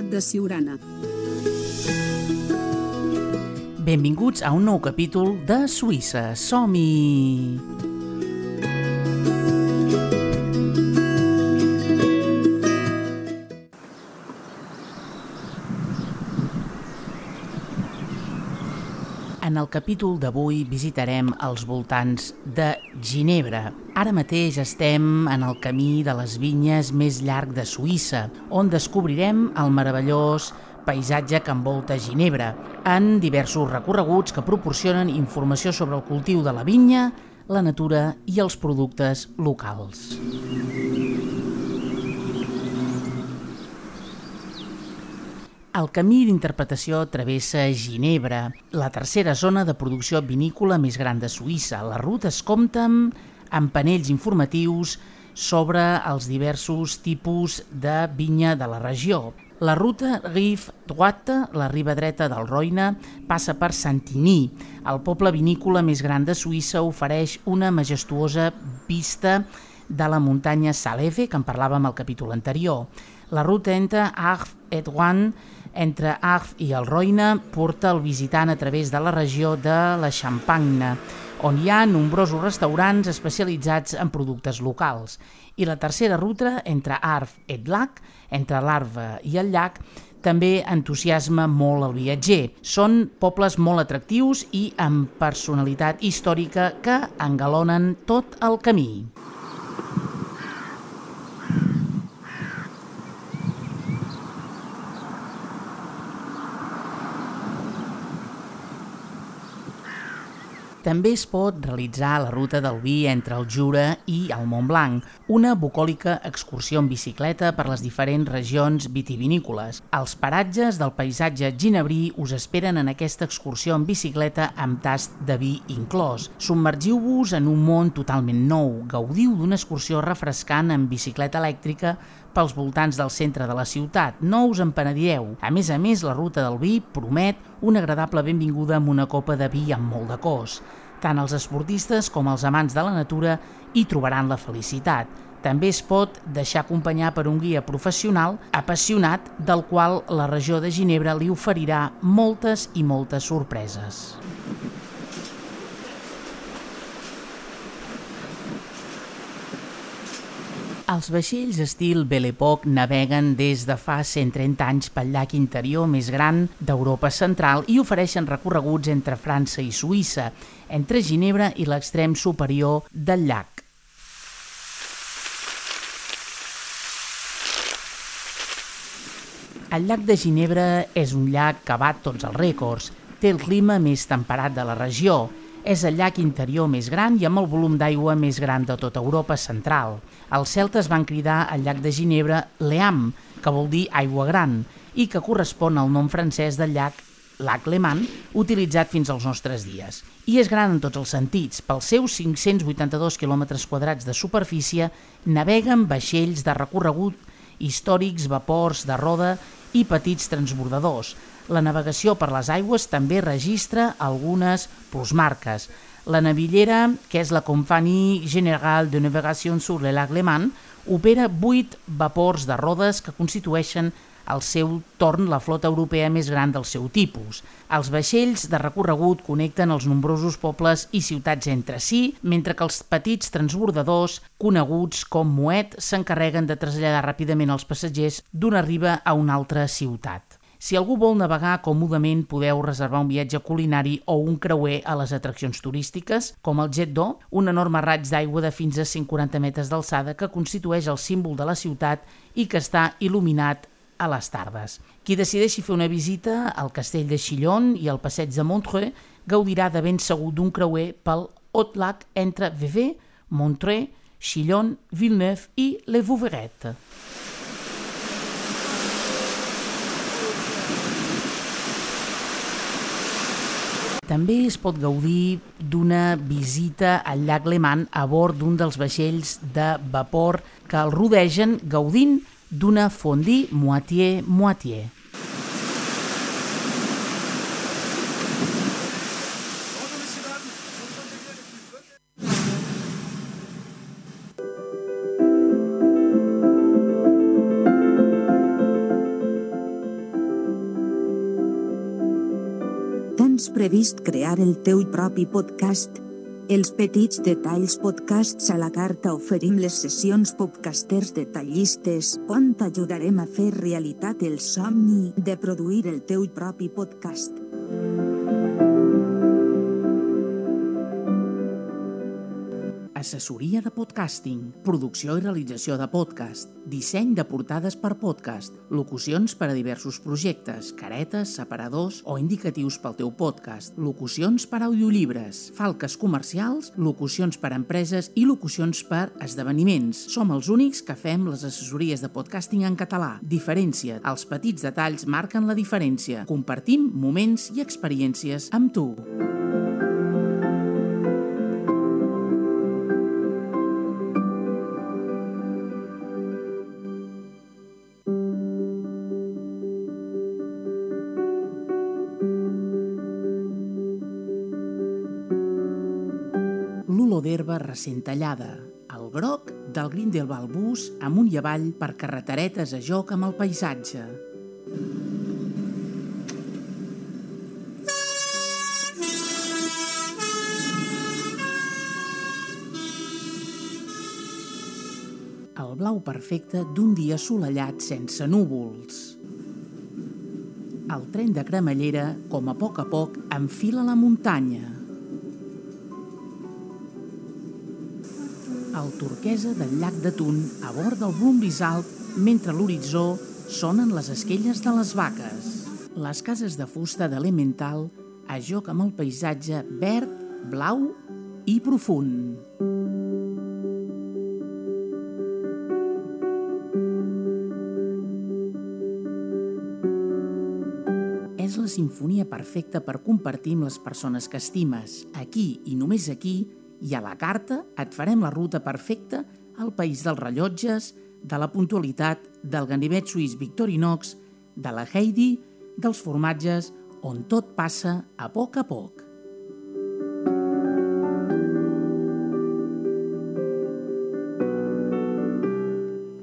Bernat de Siurana. Benvinguts a un nou capítol de Suïssa. Som-hi! El capítol d'avui visitarem els voltants de Ginebra. Ara mateix estem en el camí de les vinyes més llarg de Suïssa, on descobrirem el meravellós paisatge que envolta Ginebra, en diversos recorreguts que proporcionen informació sobre el cultiu de la vinya, la natura i els productes locals. El camí d'interpretació travessa Ginebra, la tercera zona de producció vinícola més gran de Suïssa. La ruta es compta amb panells informatius sobre els diversos tipus de vinya de la regió. La ruta Rive Droite, la riba dreta del Roine, passa per Santigny. El poble vinícola més gran de Suïssa ofereix una majestuosa vista de la muntanya Salève, que en parlàvem al capítol anterior. La ruta entre Arf et Rouen entre Arf i el Roine porta el visitant a través de la regió de la Champagne, on hi ha nombrosos restaurants especialitzats en productes locals. I la tercera ruta, entre Arf et Lac, entre l'Arve i el llac, també entusiasma molt el viatger. Són pobles molt atractius i amb personalitat històrica que engalonen tot el camí. També es pot realitzar la ruta del vi entre el Jura i el Mont Blanc, una bucòlica excursió en bicicleta per les diferents regions vitivinícoles. Els paratges del paisatge ginebrí us esperen en aquesta excursió en bicicleta amb tast de vi inclòs. Submergiu-vos en un món totalment nou, gaudiu d'una excursió refrescant en bicicleta elèctrica pels voltants del centre de la ciutat. No us en penedireu. A més a més, la ruta del vi promet una agradable benvinguda amb una copa de vi amb molt de cos. Tant els esportistes com els amants de la natura hi trobaran la felicitat. També es pot deixar acompanyar per un guia professional apassionat del qual la regió de Ginebra li oferirà moltes i moltes sorpreses. Els vaixells estil Belle Époque naveguen des de fa 130 anys pel llac interior més gran d'Europa central i ofereixen recorreguts entre França i Suïssa, entre Ginebra i l'extrem superior del llac. El llac de Ginebra és un llac que bat tots els rècords. Té el clima més temperat de la regió, és el llac interior més gran i amb el volum d'aigua més gran de tota Europa central. Els celtes van cridar al llac de Ginebra Leam, que vol dir aigua gran, i que correspon al nom francès del llac Lac Leman, utilitzat fins als nostres dies. I és gran en tots els sentits. Pels seus 582 km quadrats de superfície naveguen vaixells de recorregut històrics, vapors de roda i petits transbordadors. La navegació per les aigües també registra algunes plusmarques. La navillera, que és la Compagnie Générale de Navigation sur le Lac Léman, opera 8 vapors de rodes que constitueixen al seu torn la flota europea més gran del seu tipus. Els vaixells de recorregut connecten els nombrosos pobles i ciutats entre si, mentre que els petits transbordadors, coneguts com Moet, s'encarreguen de traslladar ràpidament els passatgers d'una riba a una altra ciutat. Si algú vol navegar còmodament, podeu reservar un viatge culinari o un creuer a les atraccions turístiques, com el Jet d'O, un enorme raig d'aigua de fins a 140 metres d'alçada que constitueix el símbol de la ciutat i que està il·luminat a les tardes. Qui decideixi fer una visita al castell de Chillon i al passeig de Montreux gaudirà de ben segur d'un creuer pel Haut Lac entre Vevey, Montreux, Chillon, Villeneuve i Le Vouveret. També es pot gaudir d'una visita al llac Leman a bord d'un dels vaixells de vapor que el rodegen gaudint d'una fondue moitié-moitié. Tens previst crear el teu propi podcast? Els petits detalls podcasts a la carta oferim les sessions podcasters detallistes on t'ajudarem a fer realitat el somni de produir el teu propi podcast. Assessoria de podcasting, producció i realització de podcast, disseny de portades per podcast, locucions per a diversos projectes, caretes, separadors o indicatius pel teu podcast, locucions per a audiolibres, falques comercials, locucions per a empreses i locucions per a esdeveniments. Som els únics que fem les assessories de podcasting en català. Diferència. Els petits detalls marquen la diferència. Compartim moments i experiències amb tu. D'herba recent tallada, el groc del Grindelwald bus amunt i avall per carreteretes a joc amb el paisatge. El blau perfecte d'un dia assolellat sense núvols. El tren de cremallera, com a poc a poc, enfila la muntanya. El turquesa del llac de Tun a bord del Brumbis Alt mentre l'horitzó sonen les esquelles de les vaques. Les cases de fusta d'Elemental a joc amb el paisatge verd, blau i profund. És la sinfonia perfecta per compartir amb les persones que estimes. Aquí i només aquí i a la carta et farem la ruta perfecta al país dels rellotges, de la puntualitat, del ganivet suís Victorinox, de la Heidi, dels formatges, on tot passa a poc a poc.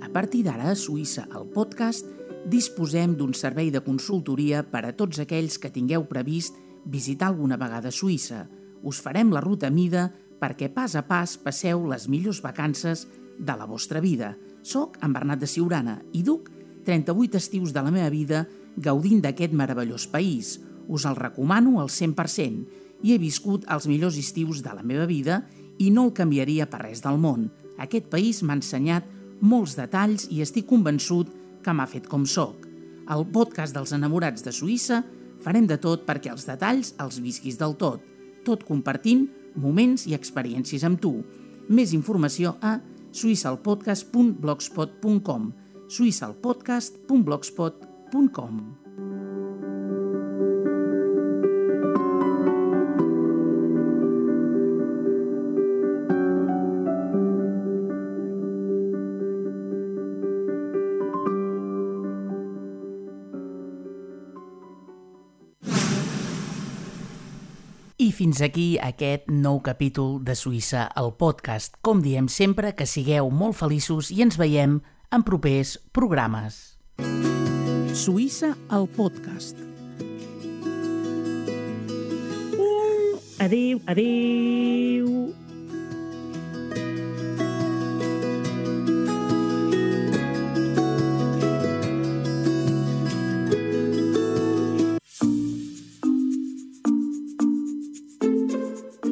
A partir d'ara, a Suïssa, al podcast, disposem d'un servei de consultoria per a tots aquells que tingueu previst visitar alguna vegada Suïssa. Us farem la ruta mida perquè pas a pas passeu les millors vacances de la vostra vida. Soc en Bernat de Siurana i duc 38 estius de la meva vida gaudint d'aquest meravellós país. Us el recomano al 100% i he viscut els millors estius de la meva vida i no el canviaria per res del món. Aquest país m'ha ensenyat molts detalls i estic convençut que m'ha fet com sóc. Al podcast dels enamorats de Suïssa farem de tot perquè els detalls els visquis del tot, tot compartint moments i experiències amb tu. Més informació a suïssalpodcast.blogspot.com suïssalpodcast.blogspot.com fins aquí aquest nou capítol de Suïssa al podcast. Com diem sempre, que sigueu molt feliços i ens veiem en propers programes. Suïssa al podcast. Adéu, adéu.